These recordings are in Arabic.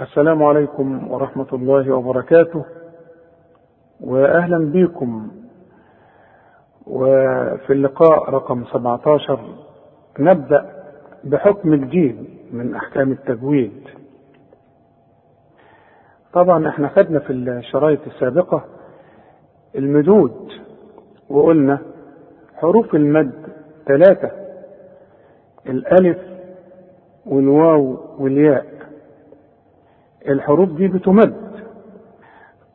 السلام عليكم ورحمة الله وبركاته. وأهلا بكم. وفي اللقاء رقم 17 نبدأ بحكم جديد من أحكام التجويد. طبعا إحنا خدنا في الشرايط السابقة المدود وقلنا حروف المد ثلاثة الألف والواو والياء. الحروف دي بتمد.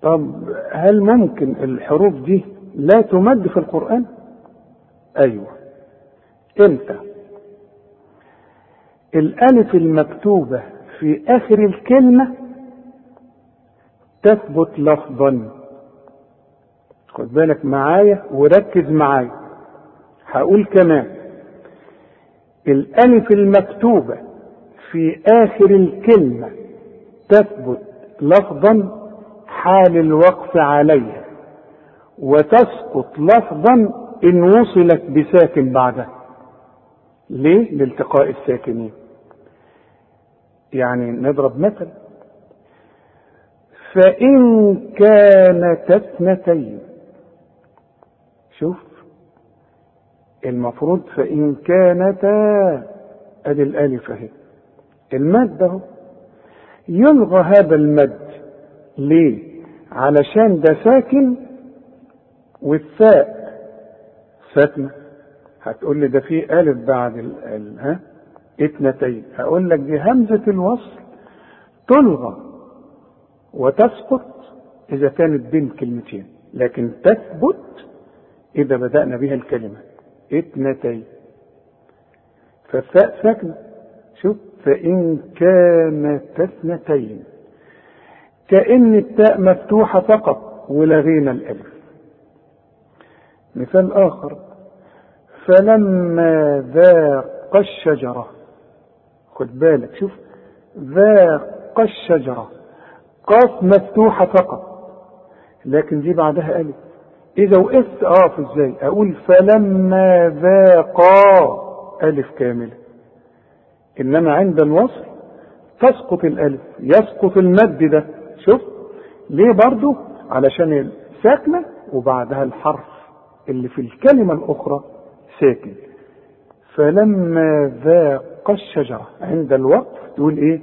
طب هل ممكن الحروف دي لا تمد في القرآن؟ أيوة. إمتى؟ الألف المكتوبة في آخر الكلمة تثبت لفظا. خد بالك معايا وركز معايا. هقول كمان. الألف المكتوبة في آخر الكلمة تثبت لفظا حال الوقف عليها وتسقط لفظا إن وصلت بساكن بعدها. ليه؟ لالتقاء الساكنين. يعني نضرب مثل. فإن كانت اثنتين شوف المفروض فإن كانتا أدي الألف أهي. المد أهو. يلغى هذا المد ليه؟ علشان ده ساكن والثاء ساكنة. هتقول لي ده في ألف بعد ال ها؟ اثنتين. هقول لك دي همزة الوصل تلغى وتسقط إذا كانت بين كلمتين لكن تثبت إذا بدأنا بها الكلمة. اثنتين. فالثاء ساكنة. شوف فإن كانت اثنتين كأن التاء مفتوحة فقط ولغينا الألف مثال آخر فلما ذاق الشجرة خد بالك شوف ذاق الشجرة قاف مفتوحة فقط لكن دي بعدها ألف إذا وقفت أقف إزاي؟ أقول فلما ذاقا ألف كاملة إنما عند الوصل تسقط الألف يسقط المد ده. شوف ليه برضو علشان ساكنة وبعدها الحرف اللي في الكلمة الأخرى ساكن. فلما ذاق الشجرة عند الوقف تقول إيه؟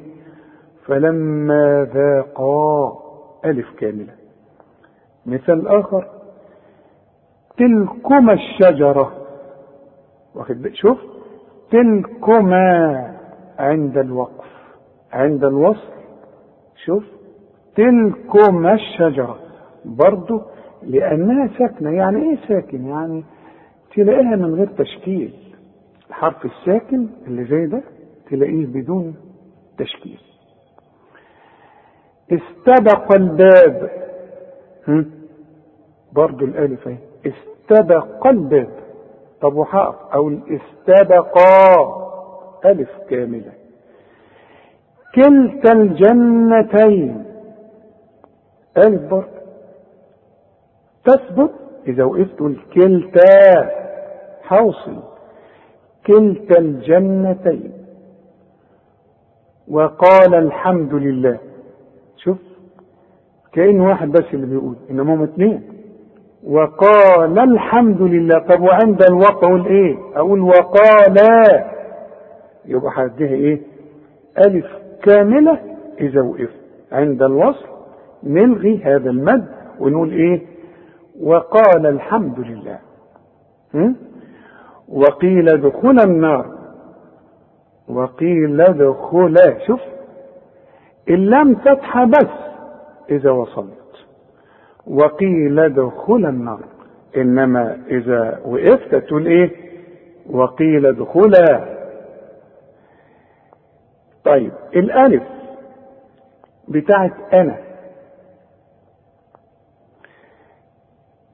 فلما ذاقا ألف كاملة. مثال آخر تلكما الشجرة. واخد شوف تلكما عند الوقف عند الوصل. شوف تلكما الشجرة. برضو لأنها ساكنة. يعني إيه ساكن؟ يعني تلاقيها من غير تشكيل. الحرف الساكن اللي زي ده تلاقيه بدون تشكيل. استبق الباب. برضو الألف أهي. استبق الباب. طب وحقف. أو استبقا ألف كاملة. كلتا الجنتين. ألف برضو تثبت إذا وقفت الكلتا حوصل. كلتا الجنتين. وقال الحمد لله. شوف كأن واحد بس اللي بيقول إنما هم اثنين وقال الحمد لله. طب وعند الوقع أقول إيه؟ أقول وقال يبقى هديها إيه؟ ألف كاملة إذا وقفت عند الوصل نلغي هذا المد ونقول إيه؟ وقال الحمد لله? وقيل ادخل النار. وقيل ادخل شوف اللام فتحة بس إذا وصلت. وقيل ادخل النار. إنما إذا وقفت تقول إيه؟ وقيل ادخلا. طيب الألف بتاعت أنا.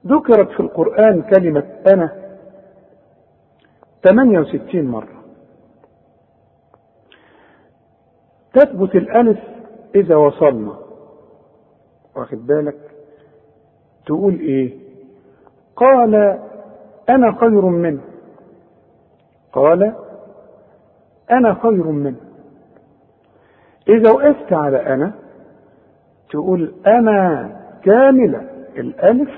ذكرت في القرآن كلمة أنا 68 مرة. تثبت الألف إذا وصلنا. واخد بالك؟ تقول إيه؟ قال أنا خير منه. قال أنا خير منه. إذا وقفت على أنا تقول أنا كاملة الألف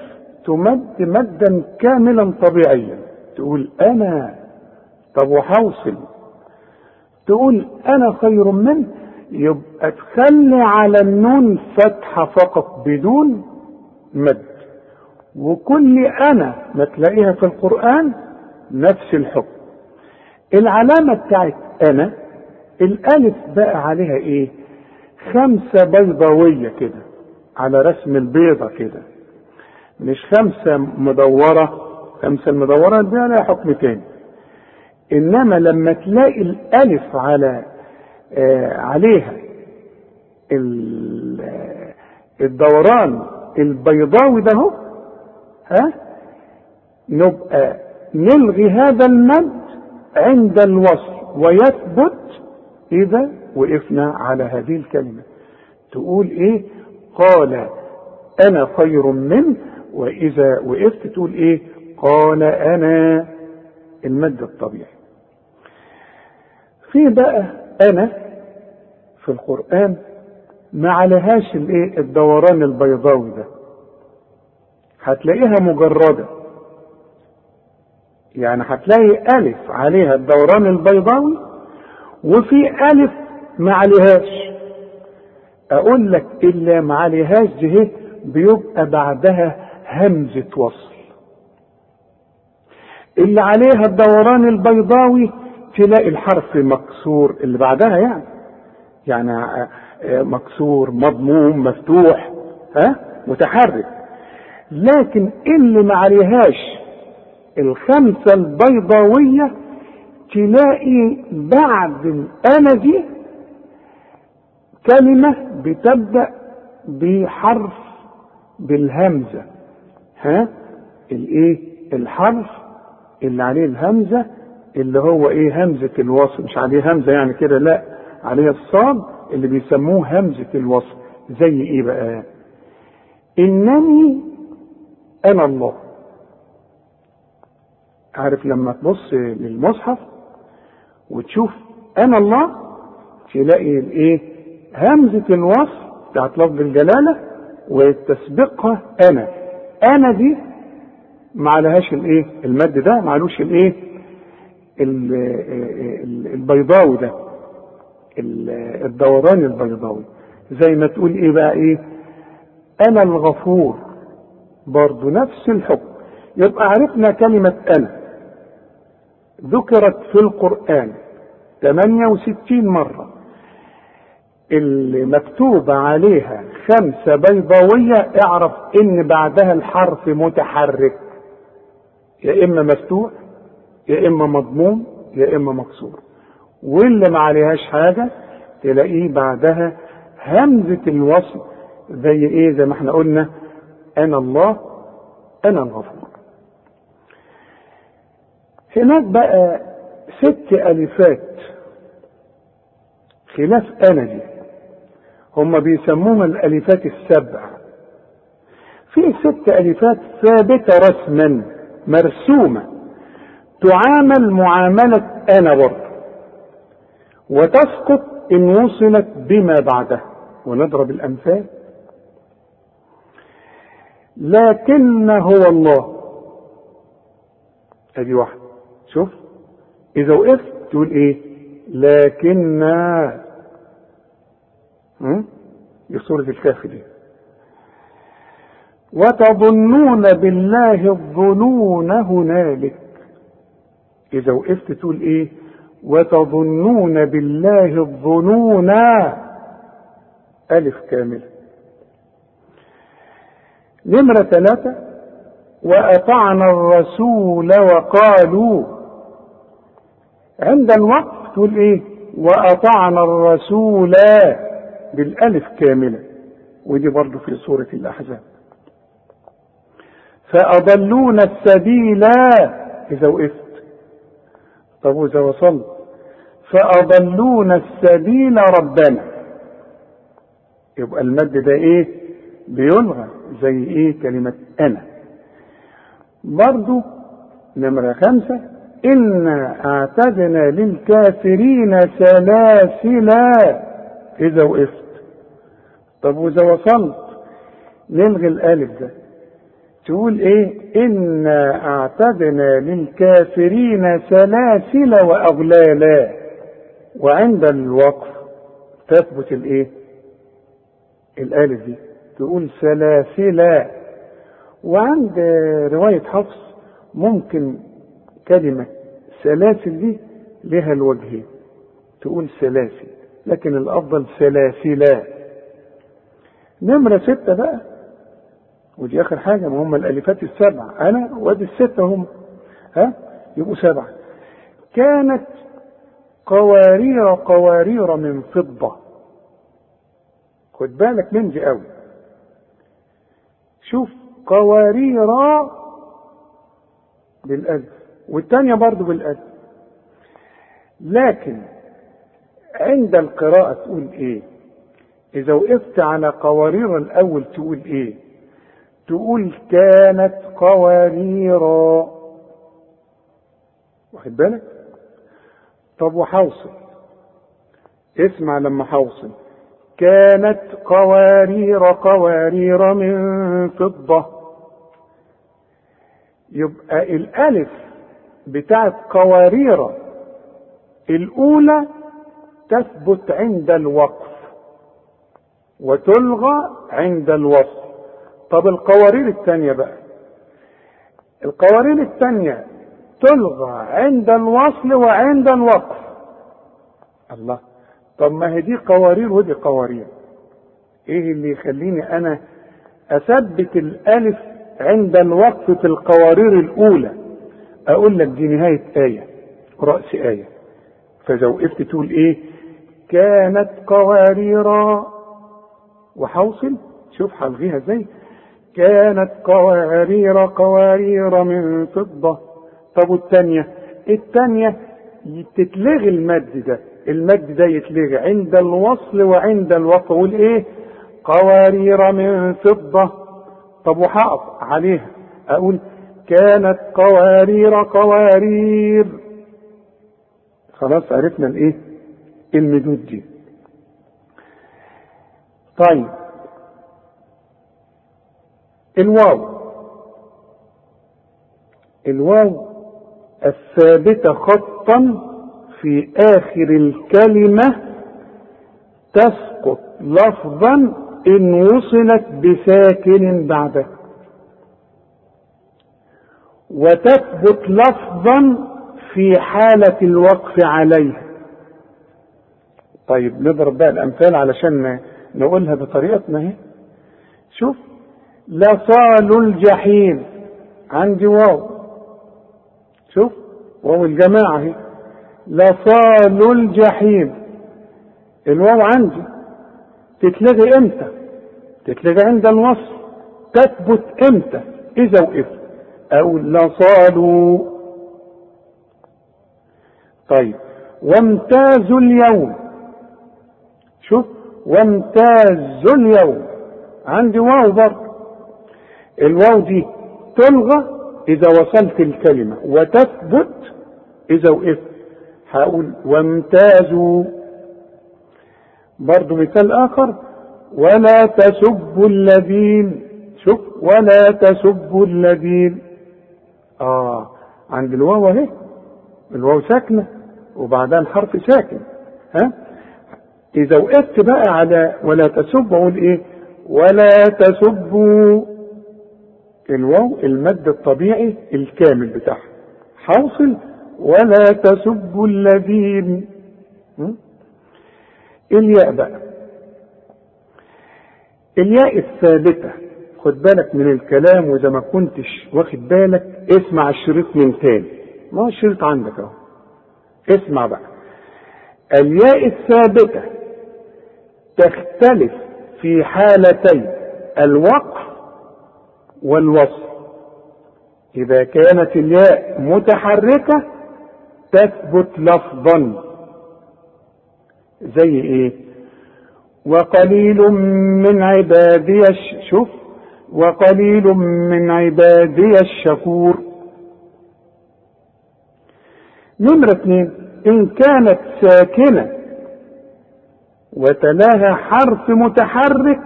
تمد مدا كاملا طبيعيا. تقول أنا طب وحوصل؟ تقول أنا خير منه يبقى تخلي على النون فتحة فقط بدون مد. وكل أنا ما تلاقيها في القرآن نفس الحكم. العلامة بتاعت أنا الألف بقى عليها إيه؟ خمسة بيضاوية كده على رسم البيضة كده. مش خمسة مدورة. خمسة المدورة دي لها حكم تاني. إنما لما تلاقي الألف على آه عليها الدوران البيضاوي ده ها؟ نبقى نلغي هذا المد عند الوصل ويثبت إذا وقفنا على هذه الكلمة. تقول إيه؟ قال أنا خير منه وإذا وقفت تقول إيه؟ قال أنا المد الطبيعي. في بقى أنا في القرآن ما عليهاش الإيه؟ الدوران البيضاوي ده. هتلاقيها مجردة. يعني هتلاقي ألف عليها الدوران البيضاوي وفي ألف ما عليهاش. أقول لك إلا ما عليهاش دي بيبقى بعدها همزة وصل. اللي عليها الدوران البيضاوي تلاقي الحرف مكسور اللي بعدها يعني. يعني مكسور مضموم مفتوح ها؟ متحرك. لكن اللي ما عليهاش الخمسة البيضاوية تلاقي بعد الأنا دي كلمة بتبدأ بحرف بالهمزة. ها؟ الإيه؟ الحرف اللي عليه الهمزة اللي هو إيه؟ همزة الوصل مش عليه همزة يعني كده لا. عليه الصاد اللي بيسموه همزة الوصل زي إيه بقى؟ إنني أنا الله. عارف لما تبص للمصحف وتشوف أنا الله تلاقي الايه همزة الوصل بتاعت لفظ الجلالة وتسبقها أنا. أنا دي ما عليهاش الإيه؟ المد ده ما علوش الإيه؟ البيضاوي ده الدوران البيضاوي. زي ما تقول إيه بقى؟ إيه؟ أنا الغفور برضو نفس الحكم. يبقى عرفنا كلمة أنا. ذكرت في القرآن 68 مرة. اللي مكتوب عليها خمسة بيضاوية اعرف إن بعدها الحرف متحرك. يا إما مفتوح يا إما مضموم يا إما مكسور. واللي ما عليهاش حاجة تلاقيه بعدها همزة الوصل زي إيه؟ زي ما إحنا قلنا أنا الله أنا الغفور. هناك بقى ست ألفات خلاف أنا دي هم بيسموها الألفات السبع. في ست ألفات ثابتة رسما مرسومة تعامل معاملة أنا برضه. وتسقط إن وصلت بما بعدها ونضرب الأمثال. لكن هو الله. أدي واحدة شوف. إذا وقفت تقول إيه؟ لكن دي سورة الكهف دي. وتظنون بالله الظنون هنالك. إذا وقفت تقول إيه؟ وتظنون بالله الظنون. ألف كاملة نمرة ثلاثة. وأطعنا الرسول وقالوا عند الوقف تقول إيه؟ وأطعنا الرسول بالألف كاملة. ودي برضو في سورة الأحزاب. فأضلون السبيل إذا وقفت. طب وإذا وصلت؟ فأضلون السبيل ربنا. يبقى المد ده إيه؟ بيلغى زي إيه كلمة أنا. برضو نمرة خمسة. إنا أعتدنا للكافرين سلاسل إذا وقفت طب وإذا وصلت نلغي الألف ده. تقول إيه؟ إنا أعتدنا للكافرين سلاسل وأغلالا. وعند الوقف تثبت الإيه؟ الألف دي. تقول سلاسل. وعند رواية حفص ممكن كلمة سلاسل دي لها الوجهين تقول سلاسل لكن الأفضل سلاسلا. نمرة ستة بقى. ودي آخر حاجة ما هم الألفات السبع. أنا وادي الستة هم. ها؟ يبقوا سبعة. كانت قوارير قوارير من فضة. خد بالك من دي قوي. شوف قوارير بالألف. والتانية برضو بالألف لكن عند القراءة تقول إيه؟ إذا وقفت على قوارير الأول تقول إيه؟ تقول كانت قواريرا واخد بالك؟ طب وحوصل؟ اسمع لما حوصل. كانت قوارير قوارير من فضة. يبقى الألف بتاعت قوارير الأولى تثبت عند الوقف وتلغى عند الوصل طب القوارير الثانية بقى. القوارير الثانية تلغى عند الوصل وعند الوقف. الله. طب ما هي دي قوارير ودي قوارير. إيه اللي يخليني أنا أثبت الألف عند الوقف في القوارير الأولى؟ أقول لك دي نهاية آية رأس آية. فاذا وقفت تقول إيه؟ كانت قواريرا وحوصل؟ شوف هلغيها إزاي. كانت قوارير قوارير من فضة. طب والتانية؟ التانية تتلغي المد ده. المد ده يتلغي عند الوصل وعند الوقف أقول إيه؟ قوارير من فضة. طب وهقف عليها. أقول كانت قوارير قوارير. خلاص عرفنا الإيه؟ المدود. دي طيب. الواو. الواو الثابتة خطا في آخر الكلمة تسقط لفظا إن وصلت بساكن بعده وتثبت لفظا في حالة الوقف عليه. طيب نضرب بقى الأمثال علشان نقولها بطريقتنا اهي شوف لصال الجحيم. عندي واو. شوف واو الجماعة اهي لصال الجحيم. الواو عندي. تتلغي إمتى؟ تتلغي عند الوصف. تثبت إمتى؟ إذا وقفت. أو لصالوا. طيب وامتازوا اليوم. شوف وامتازوا اليوم. عندي واو برضه. الواو دي تلغى إذا وصلت الكلمة وتثبت إذا وقفت. هقول وامتازوا. برضه مثال آخر. ولا تسبوا الذين شوف ولا تسبوا الذين. آه عند الواو أهي. الواو ساكنة وبعدها الحرف ساكن ها؟ إذا وقفت بقى على ولا تسبوا أقول إيه؟ ولا تسبوا الواو المد الطبيعي الكامل بتاعها. حوصل ولا تسبوا الذين. الياء بقى. الياء الثابتة. خد بالك من الكلام وإذا ما كنتش واخد بالك اسمع الشريط من تاني. ما هو الشريط عندك أهو. اسمع بقى. الياء الثابتة تختلف في حالتي الوقف والوصل إذا كانت الياء متحركة تثبت لفظا. زي إيه؟ وقليل من عبادي شوف وقليل من عبادي الشكور. نمرة اثنين إن كانت ساكنة وتلاها حرف متحرك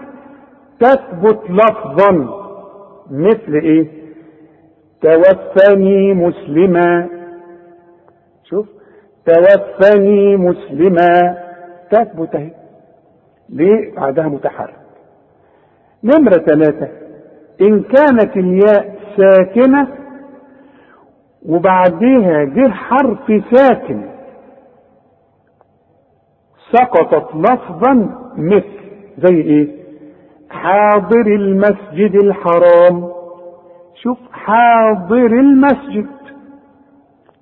تثبت لفظا. مثل إيه؟ توفني مسلما. شوف توفني مسلما. تثبت أهي. ليه؟ بعدها متحرك. نمرة ثلاثة إن كانت الياء ساكنة وبعديها جه حرف ساكن. سقطت لفظا مثل زي إيه؟ حاضر المسجد الحرام. شوف حاضر المسجد.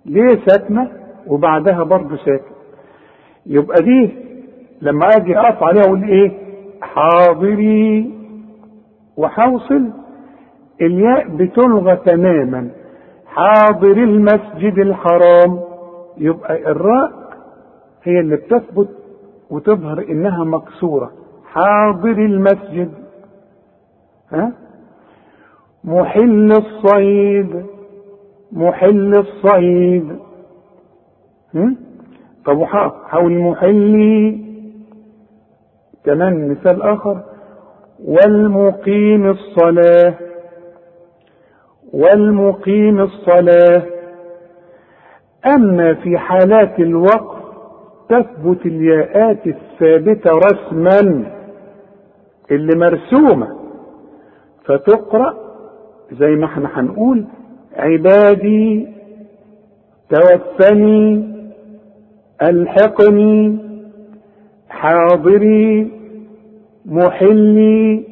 ليه ساكنة؟ وبعدها برضه ساكن. يبقى دي لما أجي أقف عليها أقول إيه؟ حاضري. وحوصل. الياء بتلغى تماما. حاضر المسجد الحرام. يبقى الراء هي اللي بتثبت وتظهر إنها مكسورة. حاضر المسجد. ها؟ محل الصيد. محل الصيد. هم؟ طب حول محلي. كمان مثال آخر. والمقيم الصلاة. والمقيم الصلاة. أما في حالات الوقف تثبت الياءات الثابتة رسما اللي مرسومة فتقرأ زي ما إحنا هنقول عبادي توفني ألحقني حاضري محلي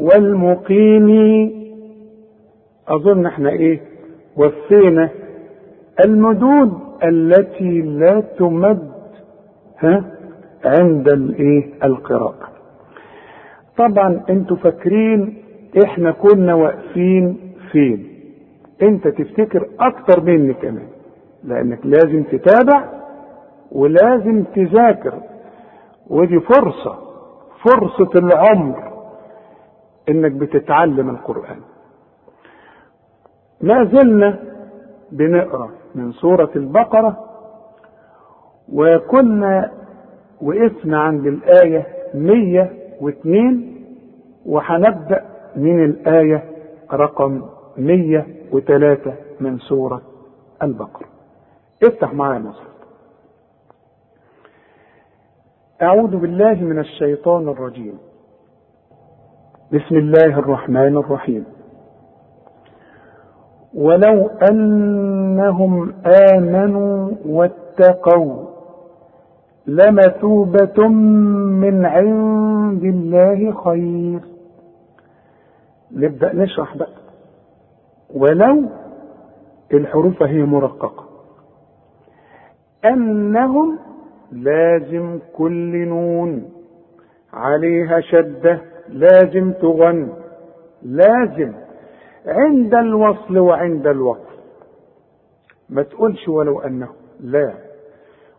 والمقيم أظن إحنا إيه؟ وفينا المدود التي لا تمد ها؟ عند الإيه؟ القراءة. طبعا أنتوا فاكرين إحنا كنا واقفين فين؟ أنت تفتكر أكتر مني كمان لأنك لازم تتابع ولازم تذاكر. ودي فرصة فرصة العمر إنك بتتعلم القرآن. ما زلنا بنقرأ من سورة البقرة وكنا وقفنا عند الآية 102 وهنبدأ من الآية رقم 103 من سورة البقرة. افتح معايا مصر. أعوذ بالله من الشيطان الرجيم. بسم الله الرحمن الرحيم. ولو أنهم آمنوا واتقوا لمثوبة من عند الله خير. نبدأ نشرح بقى. ولو الحروف هي مرققة. أنهم لازم كل نون عليها شدة لازم تغن لازم عند الوصل وعند الوقف. ما تقولش ولو أنهم لا.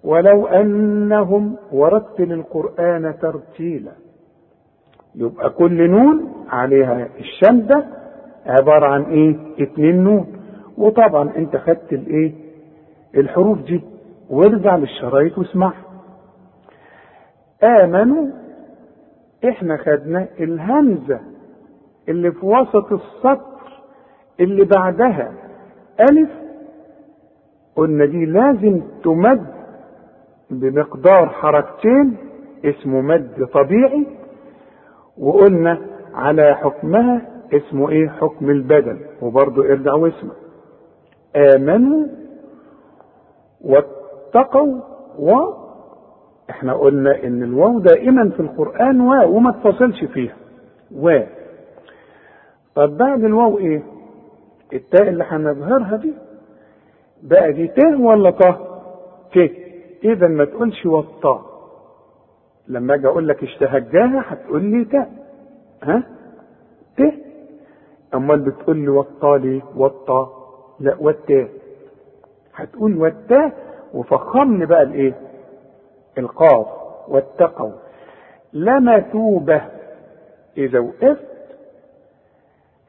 ولو أنهم ورتل القرآن ترتيلا. يبقى كل نون عليها الشدة عبارة عن إيه؟ اتنين نون. وطبعا أنت خدت الإيه؟ الحروف دي. وارجع للشرايط واسمعها. آمنوا. إحنا خدنا الهمزة اللي في وسط السطر اللي بعدها ألف قلنا دي لازم تمد بمقدار حركتين اسمه مد طبيعي وقلنا على حكمها اسمه إيه؟ حكم البدل وبرضه ارجع واسمع. آمنوا واتقوا و إحنا قلنا إن الواو دائما في القرآن واو وما تفصلش فيها. و. طب بعد الواو إيه؟ التاء اللي هنظهرها دي. بقى دي ت ولا ط ت. اذا ما تقولش والطاء لما أجي أقول لك اشتهجاها هتقول لي تاء. ها؟ ت. أمال بتقول لي والطا ليه؟ والطا لا والتاء هتقول والتاء وفخمني بقى الإيه؟ القاف. واتقوا. لمثوبة إذا وقفت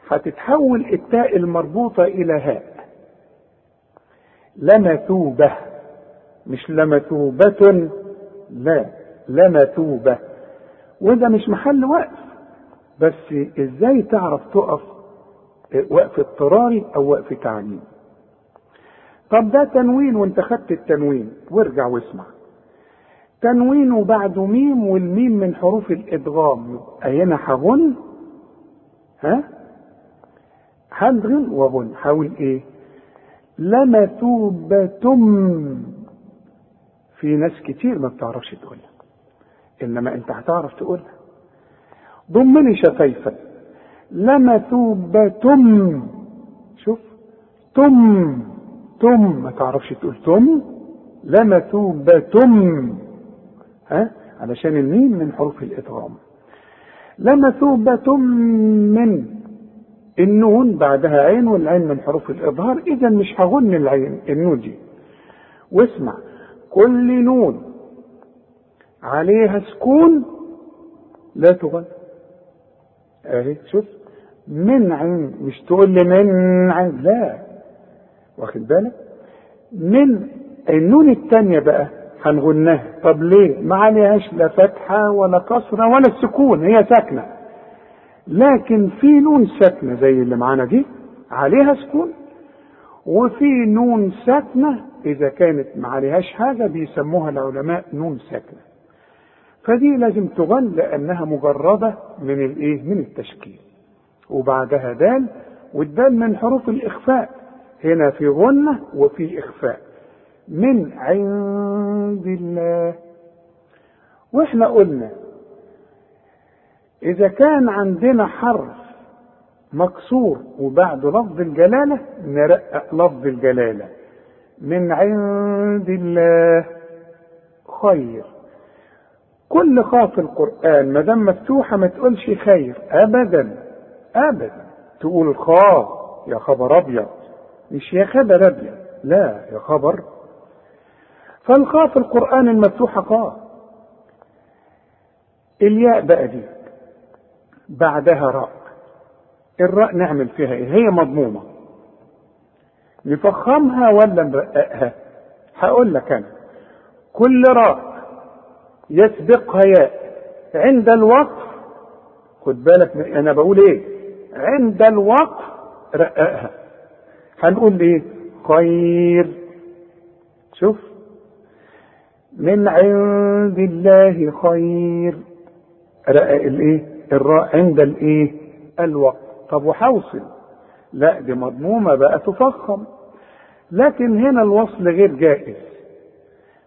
هتتحول التاء المربوطة إلى هاء. لمثوبة مش لمثوبة لا لمثوبة وده مش محل وقف. بس إزاي تعرف تقف وقف اضطراري أو وقف تعليم طب ده تنوين وانت خدت التنوين. وارجع واسمع. تنوين وبعده ميم والميم من حروف الإدغام. يبقى هنا هغن؟ ها؟ هدغن وغن حاول إيه؟ لمثوبتم في ناس كتير ما بتعرفش تقولها إنما أنت هتعرف تقولها ضمني شفايفك لمثوبتم شوف تم تم ما تعرفش تقول تم. لمثوبتم ها؟ علشان الميم من حروف الإدغام. لمثوبة من النون بعدها عين والعين من حروف الإظهار إذا مش هغن العين النون دي. واسمع كل نون عليها سكون لا تغن. أهي شوف من عين مش تقول لي من عين لا. واخد بالك؟ من النون التانية بقى هنغنها. طب ليه؟ ما عليهاش لا فتحة ولا كسرة ولا سكون هي ساكنة. لكن في نون ساكنة زي اللي معانا دي عليها سكون وفي نون ساكنة إذا كانت ما عليهاش حاجة بيسموها العلماء نون ساكنة. فدي لازم تغن لأنها مجردة من الإيه؟ من التشكيل. وبعدها دال والدال من حروف الإخفاء. هنا في غنة وفي إخفاء. من عند الله. وإحنا قلنا إذا كان عندنا حرف مكسور وبعده لفظ الجلالة نرقق لفظ الجلالة. من عند الله. خير. كل خاء في القرآن ما دام مفتوحة ما تقولش خير. أبدا. أبدا. تقول خاء يا خبر أبيض. مش يا خبر أبيض. لا يا خبر. فالخاء في القرآن المفتوحة خاء الياء بقى دي. بعدها راء. الراء نعمل فيها إيه؟ هي مضمومة. نفخمها ولا نرققها؟ هقول لك أنا. كل راء يسبقها ياء. عند الوقف خد بالك أنا بقول إيه؟ عند الوقف رققها. هنقول إيه؟ خير. شوف. من عند الله خير. رقق الإيه؟ الراء عند الإيه؟ الوقت. طب وحوصل؟ لا دي مضمومة بقى تفخم. لكن هنا الوصل غير جائز.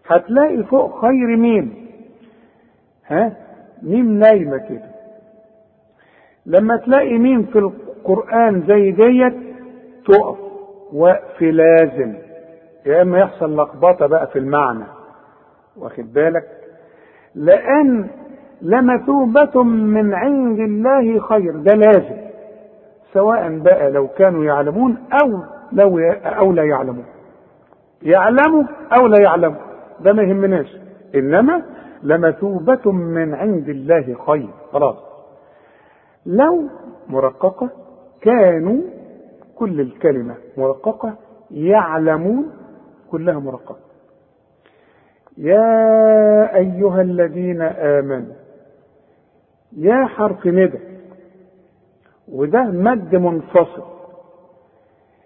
هتلاقي فوق خير ميم ها؟ ميم نايمة كده. لما تلاقي ميم في القرآن زي ديت تقف وقف لازم. يا إما يحصل لخبطة بقى في المعنى. واخد بالك؟ لأن لمثوبة من عند الله خير. ده لازم سواء بقى لو كانوا يعلمون أو لو أو لا يعلمون. يعلموا أو لا يعلموا. ده ما يهمناش. إنما لمثوبة من عند الله خير. خلاص. لو مرققة كانوا كل الكلمة مرققة يعلمون كلها مرققة. يا أيها الذين آمنوا يا حرف ندى وده مد منفصل.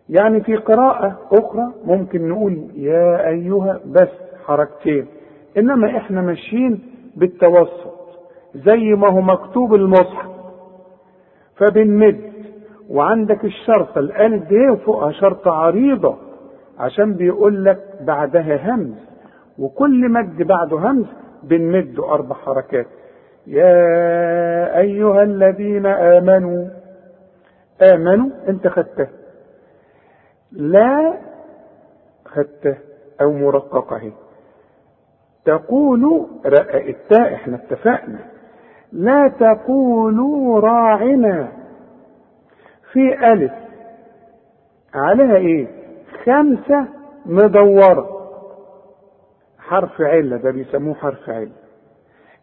يعني في قراءة أخرى ممكن نقول يا أيها بس حركتين. إنما إحنا ماشيين بالتوسط زي ما هو مكتوب المصحف. فبنمد وعندك الشرطة الألف دي وفوقها شرطة عريضة عشان بيقول لك بعدها همز. وكل مد بعده همز بنمده أربع حركات. يا أيها الذين آمنوا آمنوا أنت خدته. لا خدته أو مرققة. هي تقول رأى التاء إحنا اتفقنا. لا تقولوا راعنا. في ألف. عليها إيه؟ خمسة مدورة. حرف علة ده بيسموه حرف علة.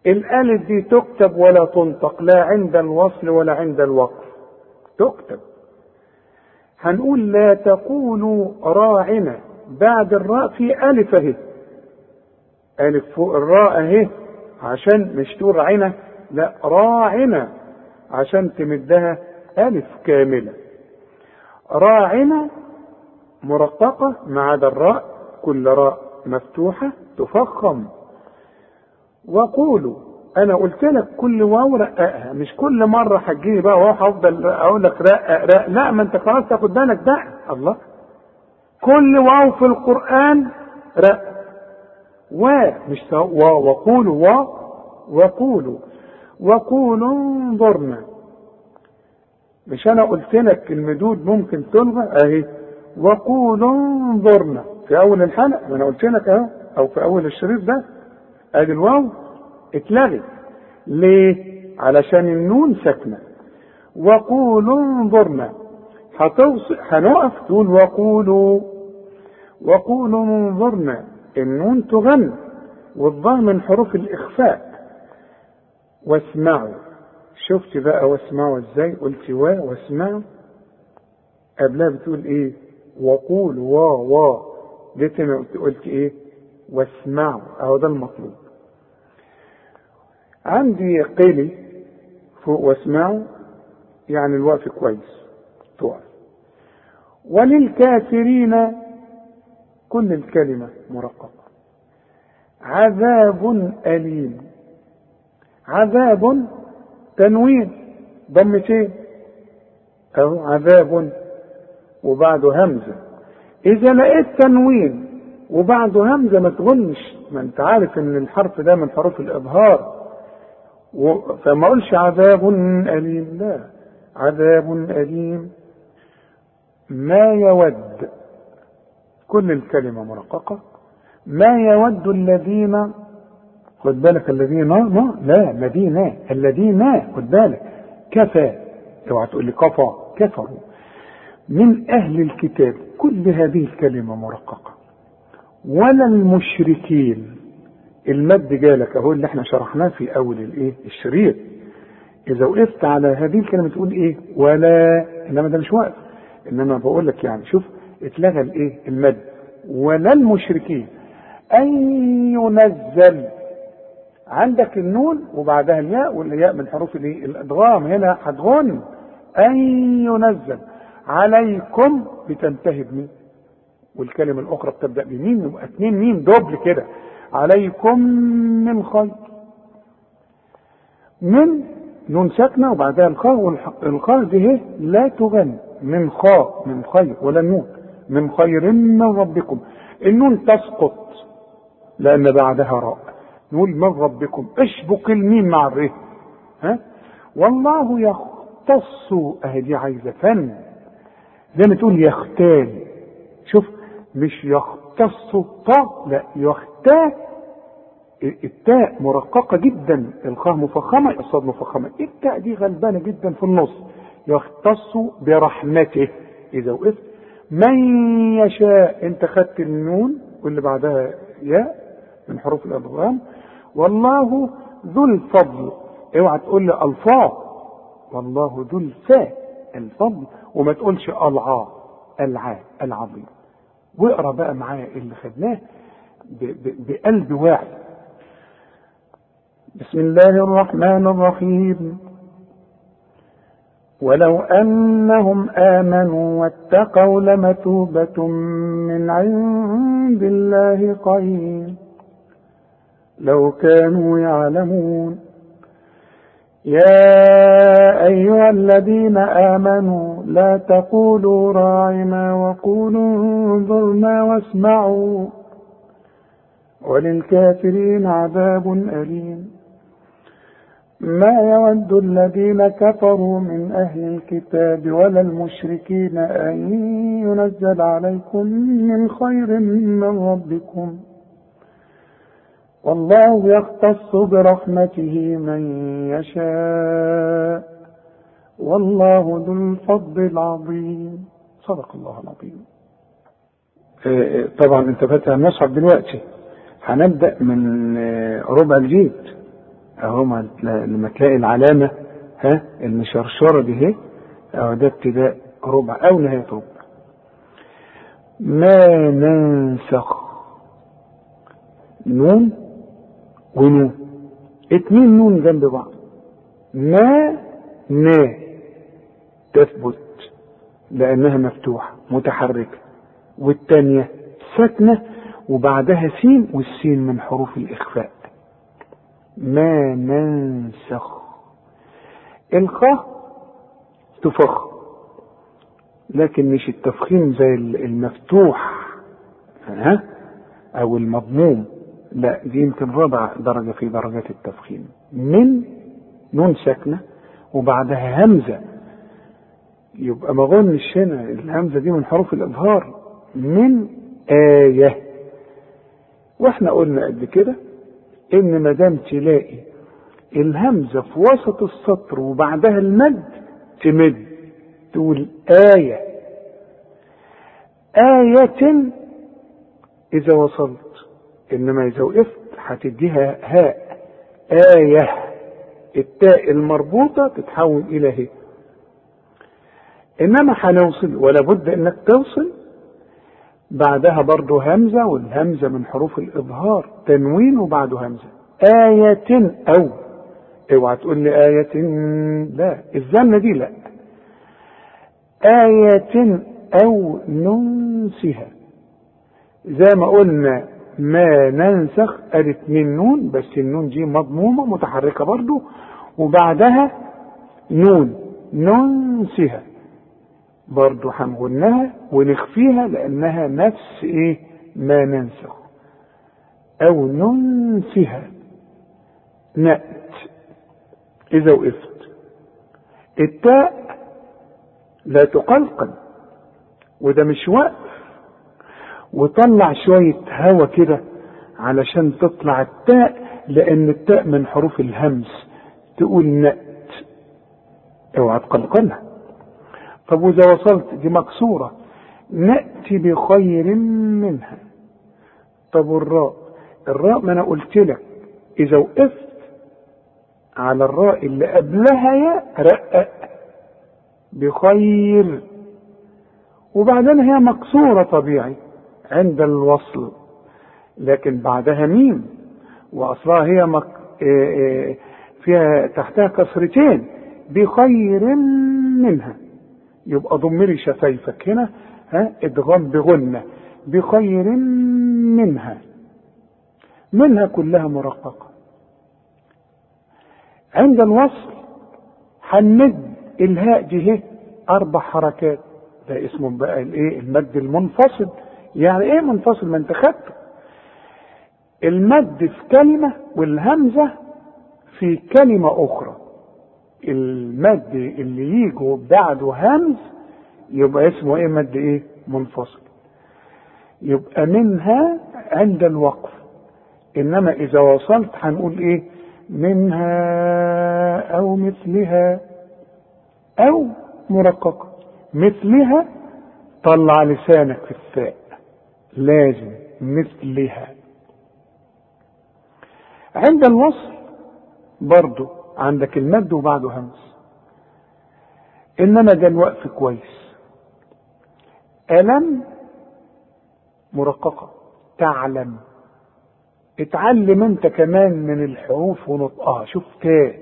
الألف دي تكتب ولا تنطق لا عند الوصل ولا عند الوقف. تكتب. هنقول لا تقولوا راعنا. بعد الراء في ألف أهي. ألف فوق الراء أهي. عشان مش تقول راعنا. لا راعنا. عشان تمدها ألف كاملة. راعنا مرققة ما عدا الراء. كل راء مفتوحة تفخم. وقولوا أنا قلت لك كل واو رققها مش كل مرة هتجيني بقى واو هفضل أقول لك رقق رقق لا ما أنت خلاص تاخد بالك بقى. الله. كل واو في القرآن رق و مش و وقولوا و وقولوا. وقولوا انظرنا. مش أنا قلت لك المدود ممكن تلغى؟ أهي. وقولوا انظرنا. في أول الحلقة ما أنا قلت لك أهو أو في أول الشريط ده أدي الواو. اتلغت. ليه؟ علشان النون ساكنة. وقولوا انظرنا. هنقف تقول وقولوا. وقولوا انظرنا. النون تغن والظاء من حروف الإخفاء. واسمعوا. شفت بقى واسمعوا إزاي؟ قلت و واسمعوا. قبلها بتقول إيه؟ وقول وا وا. جيت قلت إيه؟ واسمعوا. أهو ده المطلوب. عندي قيلي فوق واسمعوا يعني الوقف كويس تقف وللكافرين كل الكلمة مرققة. عذاب أليم. عذاب تنوين. ضمتين أو عذاب وبعده همزة. إذا لقيت تنوين وبعده همزة ما تغنش. ما أنت عارف إن الحرف ده من حروف الإظهار. فما اقولش عذاب أليم؟ لا. عذاب أليم. ما يود كل الكلمة مرققة. ما يود الذين خد بالك الذين ما لا الذين الذين خد بالك. كفى. اوعى تقول لي كفى. كفروا من أهل الكتاب. كل هذه الكلمة مرققة. ولا المشركين. المد جالك أهو اللي إحنا شرحناه في أول الإيه؟ الشريط. إذا وقفت على هذه الكلمة تقول إيه؟ ولا. إنما ده مش واقف إنما بقول لك يعني شوف اتلغى الإيه؟ المد. ولا المشركين. أن ينزل. عندك النون وبعدها الياء والياء من حروف الإيه؟ الأدغام. هنا هتغن أن ينزل. عليكم بتنتهي بمين؟ والكلمة الأخرى بتبدأ بمين؟ يبقى اتنين ميم. دوبل كده. عليكم من خير. من نون ساكنه وبعدها الخاء والخاء دي لا تغني. من خاء من خير ولا النون من خير من ربكم. النون تسقط لأن بعدها راء. نقول من ربكم. اشبك الميم مع الره ها؟ والله يختص اهي دي عايزه فن زي ما تقول يختال. شوف مش يختص طا لا يختال التاء مرققة جدا الخاء مفخمة الصاد مفخمة. التاء دي غلبانة جدا في النص. يختص برحمته. إذا وقفت. من يشاء أنت خدت النون واللي بعدها ياء من حروف الأدغام والله ذو الفضل. اوعى تقول لي ألفاظ. والله ذو الفاء الفضل. وما تقولش العا العا العظيم. واقرأ بقى معايا اللي خدناه. بقلب واعي بسم الله الرحمن الرحيم. ولو أنهم آمنوا واتقوا لمثوبة من عند الله خير لو كانوا يعلمون. يا أيها الذين آمنوا لا تقولوا راعنا وقولوا انظرنا واسمعوا. وللكافرين عذاب أليم. ما يود الذين كفروا من أهل الكتاب ولا المشركين أن ينزل عليكم من خير من ربكم. والله يختص برحمته من يشاء. والله ذو الفضل العظيم. صدق الله العظيم. طبعا انت فاتح المصحف دلوقتي. هنبدأ من ربع الجيد اهو لما تلاقي العلامة ها المشرشرة دي اهي أهو ده ابتداء ربع أو نهاية ربع. ما ننسخ نون ونون. اتنين نون جنب بعض. ما نا تثبت لأنها مفتوحة متحركة. والتانية ساكنة وبعدها سين والسين من حروف الإخفاء. ما ننسخ. الخاء تفخ. لكن مش التفخيم زي المفتوح ها؟ أو المضموم. لا دي يمكن رابع درجة في درجات التفخيم. من نون ساكنة وبعدها همزة. يبقى ما غنش هنا الهمزة دي من حروف الإظهار. من آية. وإحنا قلنا قبل كده إن ما دام تلاقي الهمزة في وسط السطر وبعدها المد تمد تقول آية. آية إذا وصلت إنما إذا وقفت هتديها هاء. آية التاء المربوطة تتحول إلى هي. إنما هنوصل ولا بد إنك توصل بعدها برضه همزة والهمزة من حروف الإظهار. تنوين وبعده همزة. آية أو. اوعى تقول لي آية لا. الزمنة دي لا. آية أو ننسها. زي ما قلنا ما ننسخ قالت من نون بس النون دي مضمومة متحركة برضو. وبعدها نون. ننسها. برضو هنغنها ونخفيها لأنها نفس إيه ما ننسخ. أو ننسها. نأت. إذا وقفت. التاء لا تقلقل. وده مش وقف. وطلع شوية هوا كده علشان تطلع التاء لأن التاء من حروف الهمس. تقول نأت. اوعى تقلقلها. طب وإذا وصلت دي مكسورة نأتي بخير منها. طب والراء؟ الراء ما أنا قلت لك. إذا وقفت على الراء اللي قبلها يا رقق بخير. وبعدين هي مكسورة طبيعي عند الوصل. لكن بعدها ميم. وأصلها هي مك... فيها تحتها كسرتين. بخير منها. يبقى ضمري شفايفك هنا ها ادغام بغنة بخير منها. منها كلها مرققة. عند الوصل هنمد إلهاء دي هي أربع حركات. ده اسمه بقى الإيه؟ المد المنفصل. يعني إيه منفصل؟ ما أنت خدته المد في كلمة والهمزة في كلمة أخرى. المد اللي يجوا بعده همز يبقى اسمه إيه مد إيه؟ منفصل. يبقى منها عند الوقف. إنما إذا وصلت هنقول إيه؟ منها أو مثلها أو مرققة. مثلها طلع لسانك في الثاء. لازم مثلها. عند الوصل برضو عندك المد وبعده همس. إنما ده الوقف كويس. الم مرققة. تعلم. اتعلم انت كمان من الحروف ونطقها شوف تاء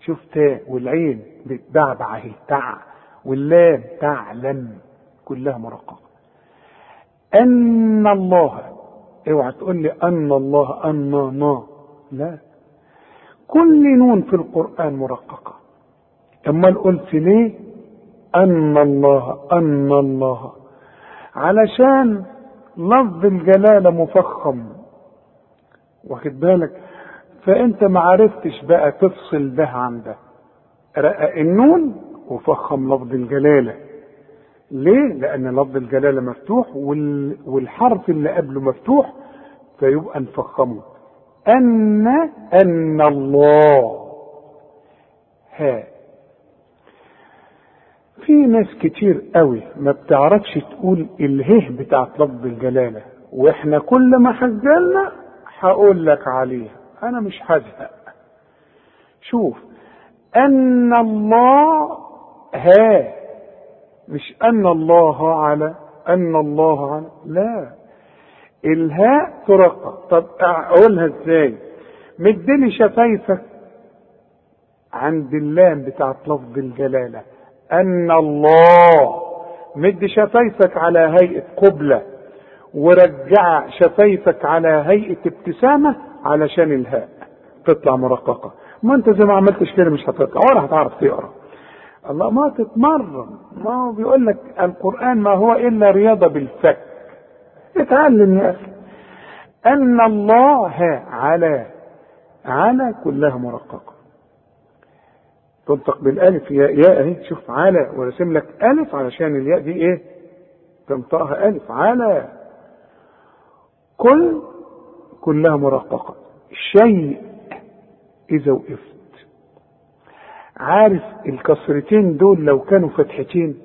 شوف تاء والعين بتبعبع اهي. تع واللام تعلم. كلها مرققة. أن الله اوعى تقول لي أن الله أن ما لا. كل نون في القرآن مرققة. أمال قلت ليه؟ أن الله أن الله. علشان لفظ الجلالة مفخم. واخد بالك؟ فأنت ما عرفتش بقى تفصل ده عن ده. رقق النون وفخم لفظ الجلالة. ليه؟ لأن لفظ الجلالة مفتوح والحرف اللي قبله مفتوح فيبقى نفخمه أن أن الله. ها. في ناس كتير قوي ما بتعرفش تقول اله بتاعت لفظ الجلالة وإحنا كل ما حجلنا هقول لك عليها. أنا مش هزهق. شوف أن الله ها مش أن الله على أن الله على لا. الهاء ترقق طب أقولها إزاي؟ مدني شفايفك. عند اللام بتاعت لفظ الجلالة. أن الله. مد شفايفك على هيئة قبلة. ورجع شفايفك على هيئة ابتسامة علشان الهاء تطلع مرققة. ما أنت زي ما عملتش كده مش هتطلع. ولا هتعرف تقرأ. الله ما تتمرن. ما هو بيقول لك القرآن ما هو إلا رياضة بالفك. اتعلم يا أخي. أن الله على على كلها مرققة تنطق بالألف ياء ياء أهي شوف على ورسم لك ألف علشان الياء دي إيه؟ تنطقها ألف على. كل كلها مرققة شيء إذا وقفت. عارف الكسرتين دول لو كانوا فتحتين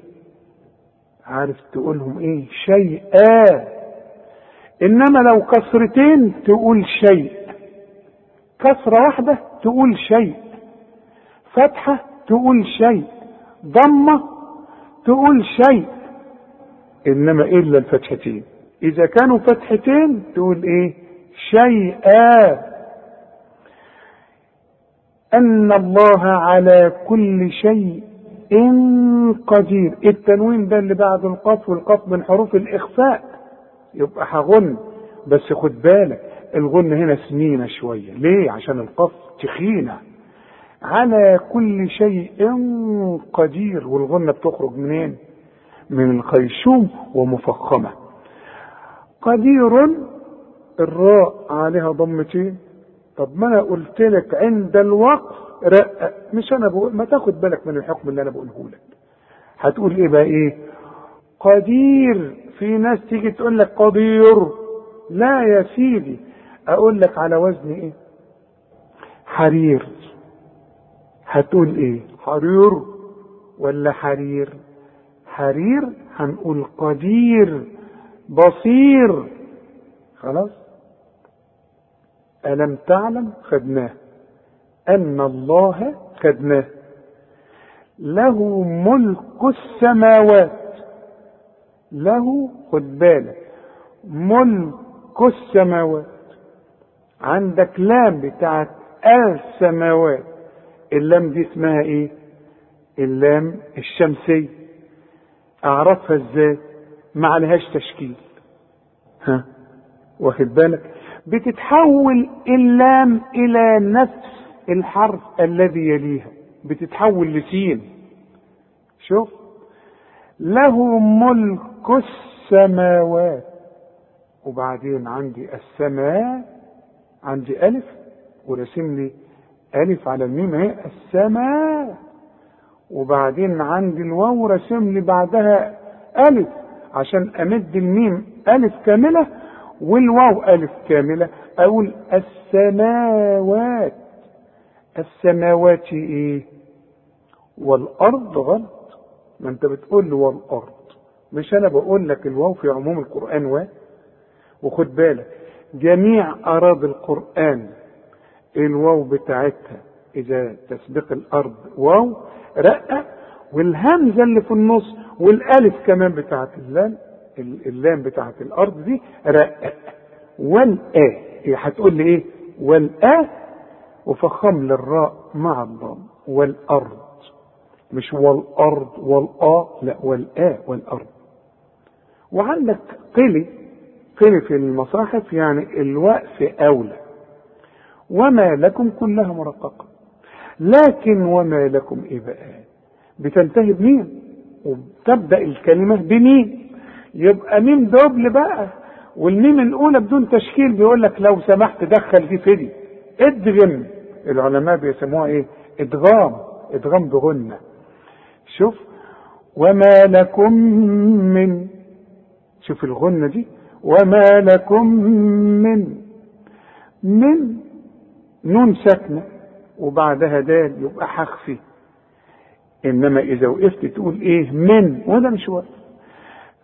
عارف تقولهم إيه؟ شيئا. إنما لو كسرتين تقول شيء. كسرة واحدة تقول شيء. فتحة تقول شيء. ضمة تقول شيء. إنما إلا الفتحتين. إذا كانوا فتحتين تقول إيه؟ شيئا. أن الله على كل شيء قدير. التنوين ده اللي بعد القاف والقاف من حروف الإخفاء. يبقى هغن. بس خد بالك الغن هنا سنينة شوية. ليه؟ عشان القاف تخينة. على كل شيء قدير. والغنة بتخرج منين؟ من الخيشوم ومفخمة. قدير الراء عليها ضمتين. طب ما أنا قلت لك عند الوقف رقق مش أنا بقول ما تاخد بالك من الحكم اللي أنا بقوله لك. هتقول إيه بقى؟ إيه؟ قدير في ناس تيجي تقول لك قدير. لا يا سيدي. أقول لك على وزن إيه؟ حرير. هتقول إيه؟ حرير ولا حرير؟ حرير هنقول قدير. بصير. خلاص؟ ألم تعلم خدناه. أن الله خدناه. له ملك السماوات. له خد بالك ملك السماوات. عندك لام بتاعت السماوات اللام دي اسمها إيه؟ اللام الشمسية. أعرفها إزاي؟ ما عليهاش تشكيل. ها؟ واخد بالك؟ بتتحول اللام إلى نفس الحرف الذي يليها. بتتحول لسين. شوف. له ملك السماوات. وبعدين عندي السماء عندي ألف ورسم لي ألف على الميم اهي السماء. وبعدين عندي الواو رسم لي بعدها ألف عشان أمد الميم ألف كاملة والواو ألف كاملة. أقول السماوات. السماوات إيه؟ والأرض غلط ما أنت بتقول لي والأرض مش أنا بقول لك الواو في عموم القرآن و وخد بالك جميع أراضي القرآن الواو بتاعتها إذا تسبق الأرض واو رقة والهمزة اللي في النص والألف كمان بتاعت اللام اللام بتاعت الأرض دي رقة. والآ هتقول لي إيه؟ والآ وفخم للراء مع الضم. والأرض. مش والأرض والآ لا والآ والأرض وعندك قلي قلي في المصاحف يعني الوقف أولى. وما لكم كلها مرققة. لكن وما لكم إيه بقى بتنتهي بمين؟ وتبدأ الكلمة بمين؟ يبقى ميم دبل بقى؟ والميم الأولى بدون تشكيل بيقول لك لو سمحت دخل دي فدي إدغم. العلماء بيسموها إيه؟ إدغام. إدغام بغنة. شوف. وما لكم من شوف الغنة دي. وما لكم من من نون ساكنة وبعدها دال يبقى حخفي إنما إذا وقفت تقول إيه؟ من. وده مش واقف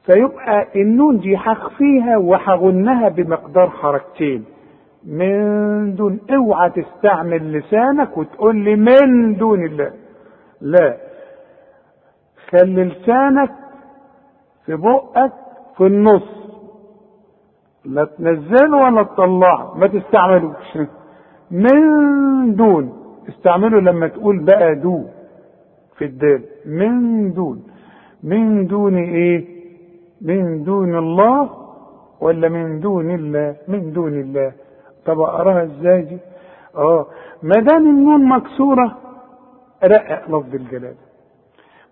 فيبقى النون دي هخفيها وهغنها بمقدار حركتين. من دون اوعى تستعمل لسانك وتقول لي من دون الله. لا. خلي لسانك في بقك في النص. لا تنزله ولا تطلعه. ما تستعملوش. من دون. استعمله لما تقول بقى دو في الدال. من دون. من دون إيه؟ من دون الله ولا من دون الله؟ من دون الله. طب أقراها إزاي دي؟ آه. ما دام النون مكسورة رقق لفظ الجلاله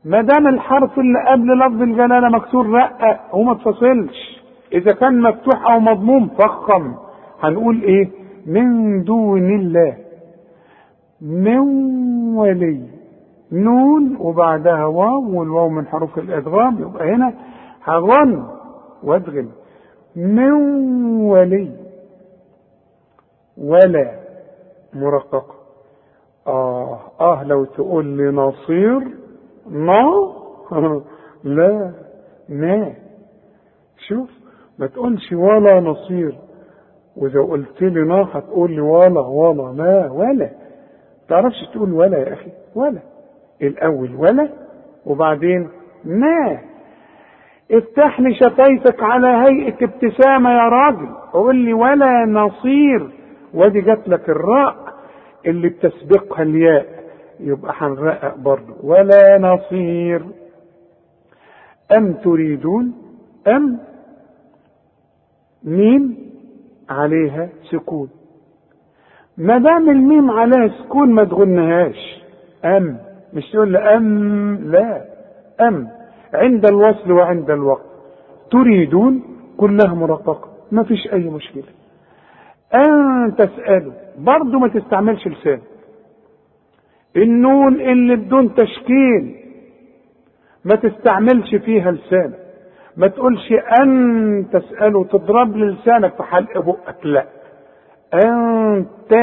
ما دام الحرف اللي قبل لفظ الجلاله مكسور رقق وما تفصلش إذا كان مفتوح أو مضموم فخم. هنقول إيه؟ من دون الله. من ولي. نون وبعدها واو والواو من حروف الادغام يبقى هنا هغن وادغم. من ولي. ولا. مرققة آه آه لو تقول لي نصير نا لا. ما شوف ما تقولش ولا نصير. وإذا قلت لي نا هتقول لي ولا ولا لا ولا. تعرفش تقول ولا يا أخي؟ ولا. الأول ولا وبعدين ما افتح لي شفايفك على هيئة ابتسامة يا راجل. قول لي ولا نصير. وادي جات لك الراء اللي بتسبقها الياء. يبقى هنرقق برضه. ولا نصير. أم تريدون؟ أم ميم عليها سكون. ما دام الميم عليها سكون ما تغنهاش. أم. مش تقول أم لا. أم. عند الوصل وعند الوقت. تريدون؟ كلها مرققة. ما فيش أي مشكلة. أن تسألوا. برضو ما تستعملش لسان النون اللي بدون تشكيل ما تستعملش فيها لسان ما تقولش أن تسألوا تضرب لسانك في حلق بقك لا. أنت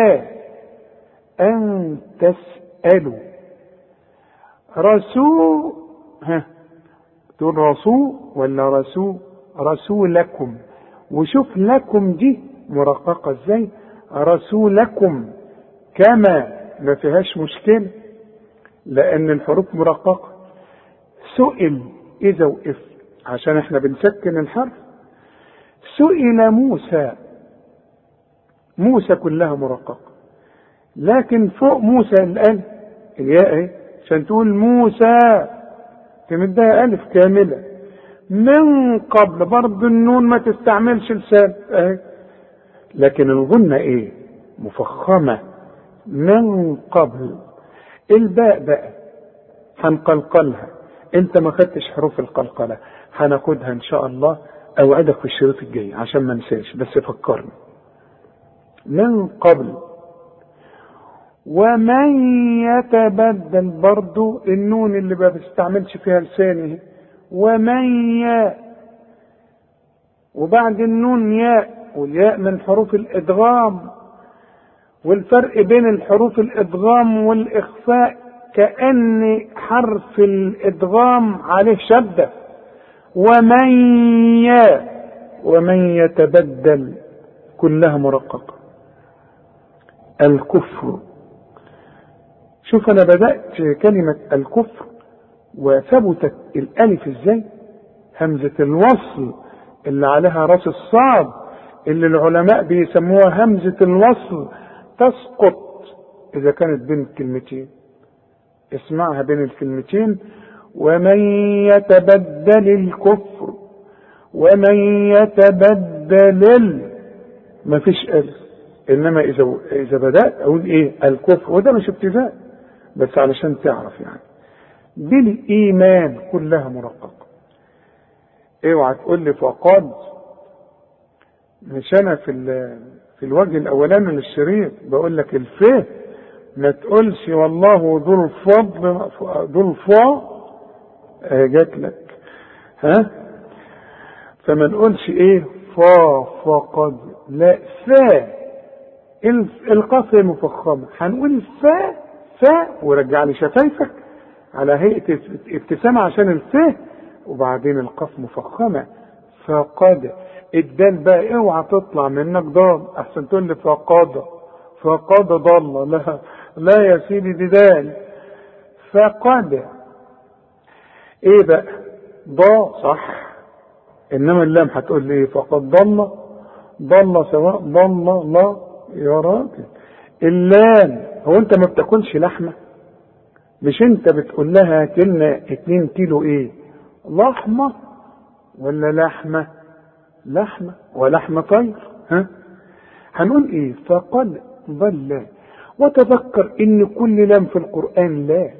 أن تسألوا رسول ها تقول رسول ولا رسول؟ رسولكم. وشوف لكم دي مرققة إزاي؟ رسولكم كما ما فيهاش مشكلة لأن الحروف مرققة. سئل إذا وقف عشان إحنا بنسكن الحرف سئل موسى موسى كلها مرققة. لكن فوق موسى الآن الياء اهي عشان تقول موسى. تمدها ألف كاملة. من قبل برضه النون ما تستعملش لسان اهي لكن الغنة إيه؟ مفخمة. من قبل. الباء بقى هنقلقلها. انت ما خدتش حروف القلقلة. هناخدها إن شاء الله. أوعدك في الشريط الجاي عشان ما انساش بس فكرني. من قبل. ومن يتبدل برضو النون اللي ما بيستعملش فيها لسانه. ومن يا. وبعد النون ياء والياء من حروف الإدغام. والفرق بين الحروف الادغام والاخفاء كأن حرف الادغام عليه شدة. ومن يا ومن يتبدل كلها مرققة. الكفر. شوف أنا بدأت كلمة الكفر وثبتت الألف إزاي؟ همزة الوصل اللي عليها راس الصاد اللي العلماء بيسموها همزة الوصل تسقط. إذا كانت بين الكلمتين. اسمعها بين الكلمتين. ومن يتبدل الكفر ومن يتبدل ال. ما فيش الف إنما إذا إذا بدأت أقول إيه؟ الكفر. وده مش ابتداء. بس علشان تعرف يعني. بالإيمان كلها مرققة. اوعى تقول لي فقد. مش أنا في في الوجه الأولاني للشريط بقول لك الفه ما تقولش والله ذو الفضل ذو الفا جات لك. ها؟ فما نقولش إيه؟ فا فقد لا فا. القاف مفخمة هنقول فا فا ورجع لي شفايفك على هيئة ابتسامة عشان الفا وبعدين القاف مفخمة فقد الدال بقى اوعى تطلع منك ضال. أحسن تقول لي فقد. فقد ضل. لا لا يا سيدي دي دال فقد. إيه بقى؟ ضا صح. إنما اللام هتقول لي إيه فقد ضل. ضل سواء ضل لا يا راجل. اللام. هو انت ما بتاكلش لحمة؟ مش انت بتقول لها كلنا اتنين كيلو إيه؟ لحمة. ولا لحمه لحمه ولحمه طير ها هنقول إيه فقد ضل وتذكر ان كل لام في القران لا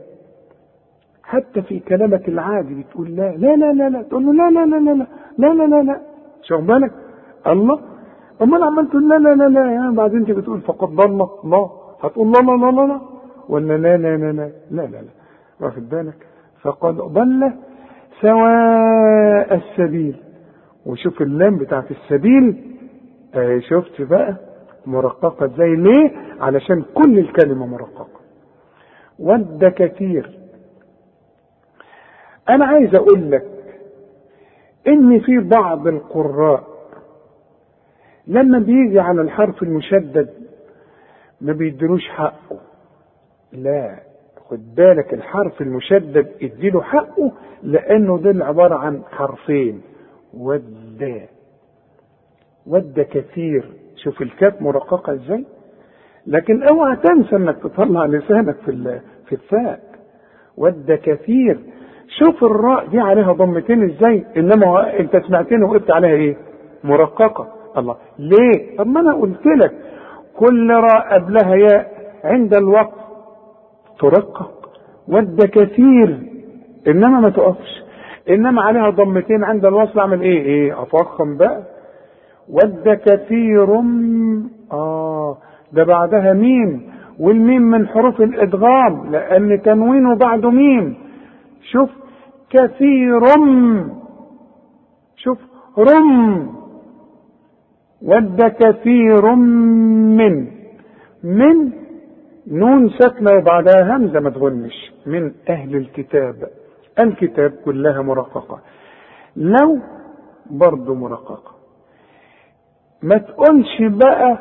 حتى في كلامك العادي بتقول لا لا لا لا لا تقول له لا لا لا لا لا لا لا لا لا شوف بالك الله امال عمال تقول لا لا لا لا يعني بعدين انت بتقول فقد ضل الله هتقول لا لا لا لا لا ولا لا لا لا لا لا لا لا واخد بالك فقد ضل سواء السبيل. وشوف اللام بتاعت السبيل. آه شفت بقى مرققة إزاي؟ ليه؟ علشان كل الكلمة مرققة. ود كثير. أنا عايز أقول لك إن في بعض القراء لما بيجي على الحرف المشدد ما بيدلوش حقه. لا. خد بالك الحرف المشدد اديله حقه لأنه ده عبارة عن حرفين. ود ود كثير. شوف الكاف مرققة إزاي؟ لكن أوعى تنسى إنك تطلع لسانك في في الفاء. ود كثير. شوف الراء دي عليها ضمتين إزاي؟ إنما أنت سمعتني وقفت عليها إيه؟ مرققة. الله. ليه؟ طب ما أنا قلت لك. كل راء قبلها ياء عند الوقت ترقق ود كثير. إنما ما تقفش. إنما عليها ضمتين. عند الوصل أعمل إيه؟ إيه؟ أفخم بقى. ود كثير. آه. ده بعدها ميم. والميم من حروف الإدغام لأن تنوينه بعده ميم. شوف كثير. شوف رم. ود كثير من. من نون ساكنه وبعدها همزة ما تغنش من أهل الكتاب. الكتاب كلها مرققة. لو برضه مرققة. ما تقولش بقى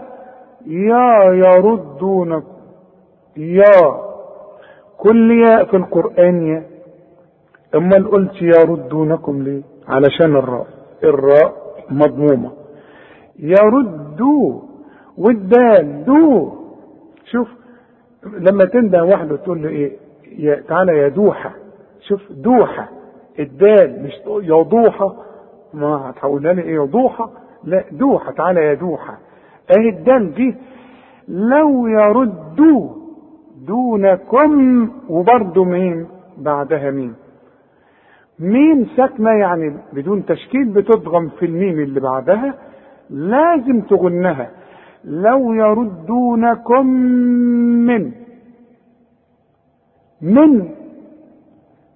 يا يردونكم يا. كل ياء في القرآن يا. امال قلت يردونكم ليه؟ علشان الراء. الراء مضمومة. يردوا. والدال دو. شوف لما تنده واحد وتقول له إيه؟ يا تعالى يا دوحة. شوف دوحة. الدال مش يا ضوحة ما هتقولها لي إيه يا ضوحة لا دوحة. تعالى يا دوحة. أهي الدال دي لو يردوا دونكم وبرضه مين؟ بعدها مين؟ ميم ساكنة يعني بدون تشكيل بتضغم في الميم اللي بعدها؟ لازم تغنها. لو يردونكم من من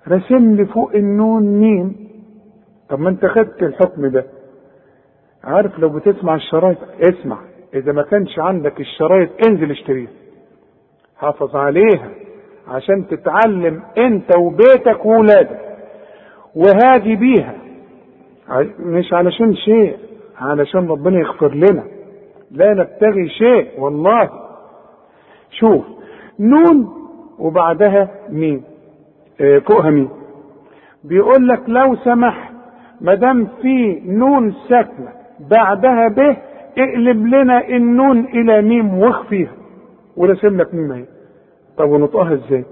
رسم لي فوق النون ميم. طب ما انت خدت الحكم ده. عارف لو بتسمع الشرايط اسمع. إذا ما كانش عندك الشرايط انزل اشتريها. حافظ عليها عشان تتعلم انت وبيتك وولادك. وهادي بيها. مش علشان شيء علشان ربنا يغفر لنا. لا نبتغي شيء والله. شوف نون وبعدها مين آه فوقها مين بيقول لك لو سمحت ما دام في نون ساكنة بعدها به اقلب لنا النون إلى ميم واخفيها. ورسم لك ميم اهي. طب ونطقها إزاي؟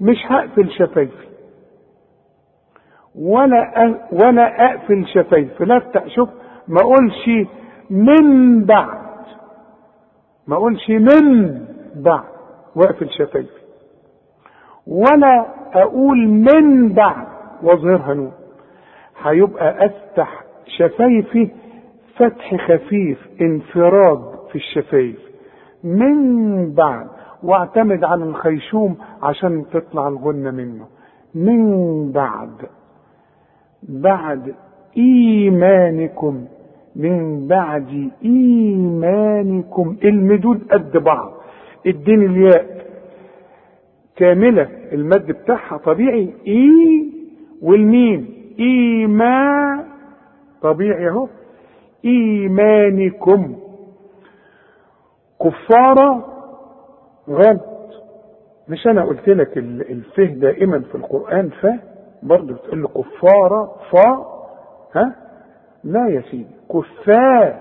مش هقفل شفايفي. ولا. ولا أقفل شفايفي. لا افتح شوف ما أقولش من بعد. ما اقولش من بعد. واقفل شفايفي ولا أقول من بعد وأظهرها نون. هيبقى أفتح شفايفي فتح خفيف انفراد في الشفايف. من بعد. واعتمد على الخيشوم عشان تطلع الغنة منه. من بعد. بعد إيمانكم. من بعد إيمانكم. المدود قد بعض. ادين الياء كاملة. المد بتاعها طبيعي. إي والميم. ايمان طبيعي أهو. إيمانكم. كفارة. غلط. مش أنا قلت لك الفه دائما في القرآن ف برضه بتقول له كفارة. فا. ها؟ لا يا سيدي. كفار.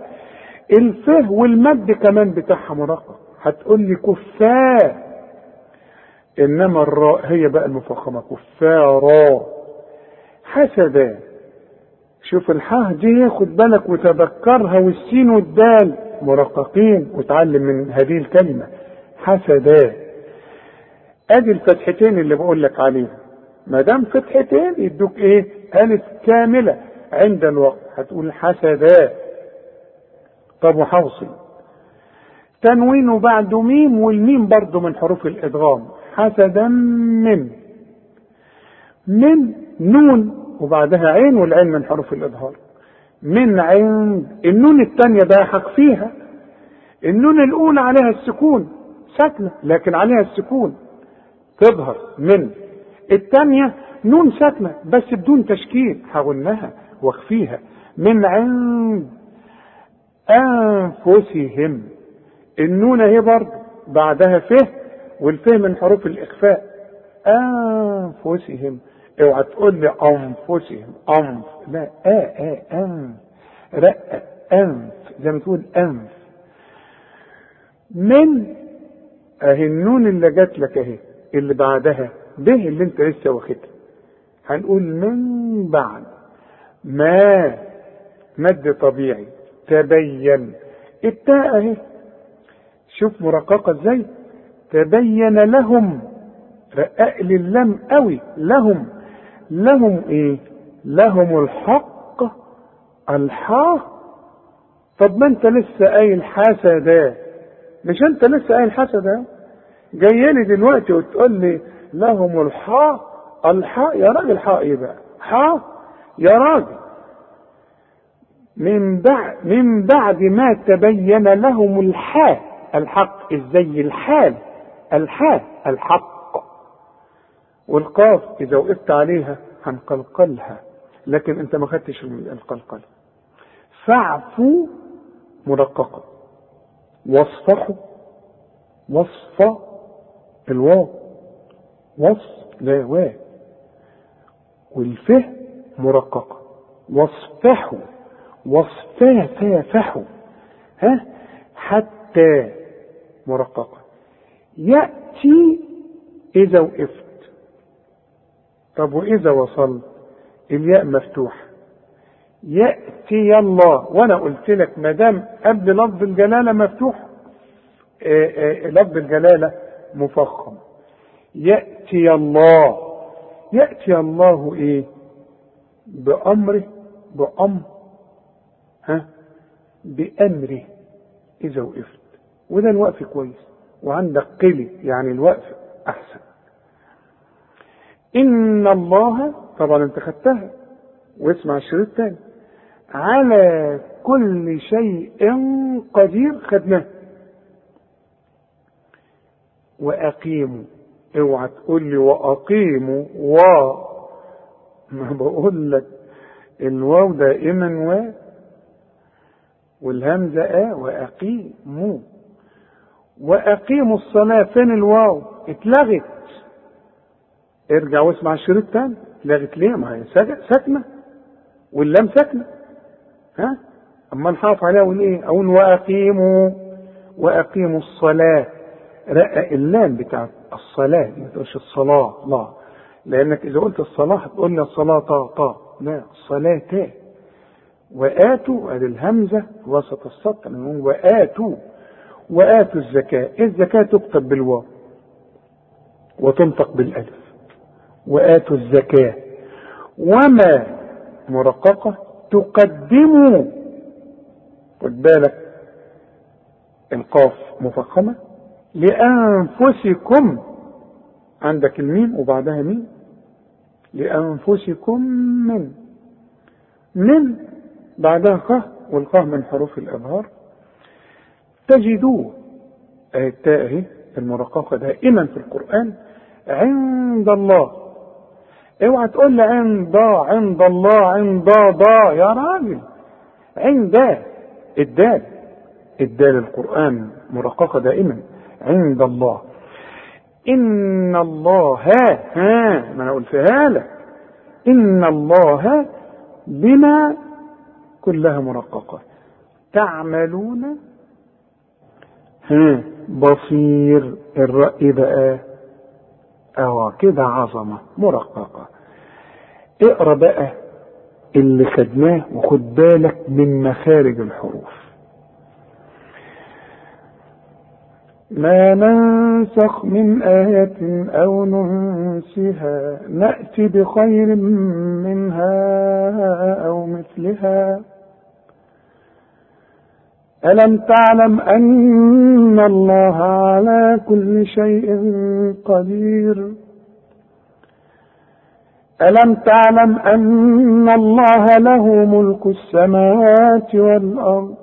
الفه والمد كمان بتاعها مرقق هتقول لي كفار. إنما الراء هي بقى المفخمة. كفارا. حسدا. شوف الحاء دي خد بالك وتذكرها والسين والدال. مرققين وتعلم من هذه الكلمة. حسدا. أدي الفتحتين اللي بقول لك عليها ما دام فتحتين يدوك إيه؟ ألف كاملة. عند الوقت هتقول حسدا طب وحوصل تنوين بعد ميم والميم برضه من حروف الإدغام. حسدا من من نون وبعدها عين والعين من حروف الإظهار. من عند النون الثانية بقى فيها. النون الأولى عليها السكون. ساكنة لكن عليها السكون. تظهر من. الثانية نون ساكنة بس بدون تشكيل. هقولها واخفيها من عند أنفسهم. النون اهي برضه بعدها فه والفه من حروف الإخفاء. أنفسهم. اوعى تقول لي أنفسهم. أنف. لا آ آ أنف. رق أنف. زي ما تقول أنف. من اهي النون اللي جات لك اهي اللي بعدها به اللي انت لسه واخدها. هنقول من بعد. ما مد طبيعي. تبين. التاء اهي شوف مرققة إزاي. تبين لهم. رقق لي اللام قوي لهم. لهم إيه؟ لهم الحق. الحا طب ما انت لسه قايل حسدا مش انت لسه قايل حسدا جاي لي دلوقتي وتقول لي لهم الحا الحا يا راجل حا إيه بقى؟ حا يا راجل. من بعد من بعد ما تبين لهم الحا الحق إزاي؟ الحال الحا الحق. والقاف إذا وقفت عليها هنقلقلها لكن أنت ما خدتش القلقله فاعفوا مرققه واصفحوا وصف الواو. وصف لا وا والفه مرققه واصفحوا. وصفا فافحوا. ها؟ حتى مرققه يأتي إذا وقفت. طب وإذا وصل الياء مفتوح. يأتي الله وأنا قلت لك ما دام قبل لفظ الجلالة مفتوح آآ آآ لفظ الجلالة مفخم. يأتي الله يأتي الله إيه؟ بأمره بأمر ها بأمره إذا وقفت. وده الوقف كويس. وعندك قلي يعني الوقف أحسن. إن الله طبعا أنت خدتها. واسمع الشريط تاني. على كل شيء قدير خدناه. وأقيموا. اوعى تقول لي وأقيموا. و ما بقول لك. الواو دائما و والهمزة آ وأقيموا وأقيموا الصلاة. فين الواو؟ اتلغت. ارجع واسمع الشريط تاني اتلغت ليه؟ ما هي ساكنة. واللام ساكنة. ها؟ أما نحافظ عليها أقول إيه؟ أقول واقيموا واقيموا الصلاة. رقق اللام بتاعت الصلاة. ما تقولش الصلاة. لا. لأنك إذا قلت الصلاة لي الصلاة طا لا الصلاة تا وآتوا ادي الهمزة وسط السطر نقول وآتوا وآتوا الزكاة. الزكاة؟ تكتب بالواو وتنطق بالألف. وآتوا الزكاة. وما مرققة؟ تقدموا. خد بالك. القاف مفخمة. لأنفسكم. عندك الميم وبعدها ميم. لأنفسكم من. من بعدها قه والقه من حروف الإظهار تجدوه التاء المرققة دائما في القرآن عند الله. اوعى تقول لي عند عند الله عند ضا يا راجل. عند الدال. الدال القرآن مرققة دائما. عند الله. إن الله ها ما أنا قلتها لك إن الله بما كلها مرققة. تعملون ها بصير الرأي بقى آه كده عظمة مرققة. اقرأ بقى اللي خدناه وخد بالك من مخارج الحروف. ما ننسخ من آية أو ننسها نأتي بخير منها أو مثلها. ألم تعلم أن الله على كل شيء قدير؟ ألم تعلم أن الله له ملك السماوات والأرض؟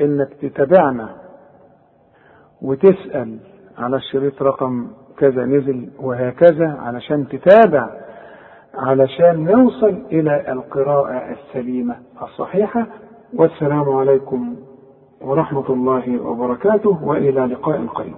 إنك تتابعنا وتسأل على الشريط رقم كذا نزل وهكذا علشان تتابع علشان نوصل إلى القراءة السليمة الصحيحة. والسلام عليكم ورحمة الله وبركاته وإلى لقاء قريب.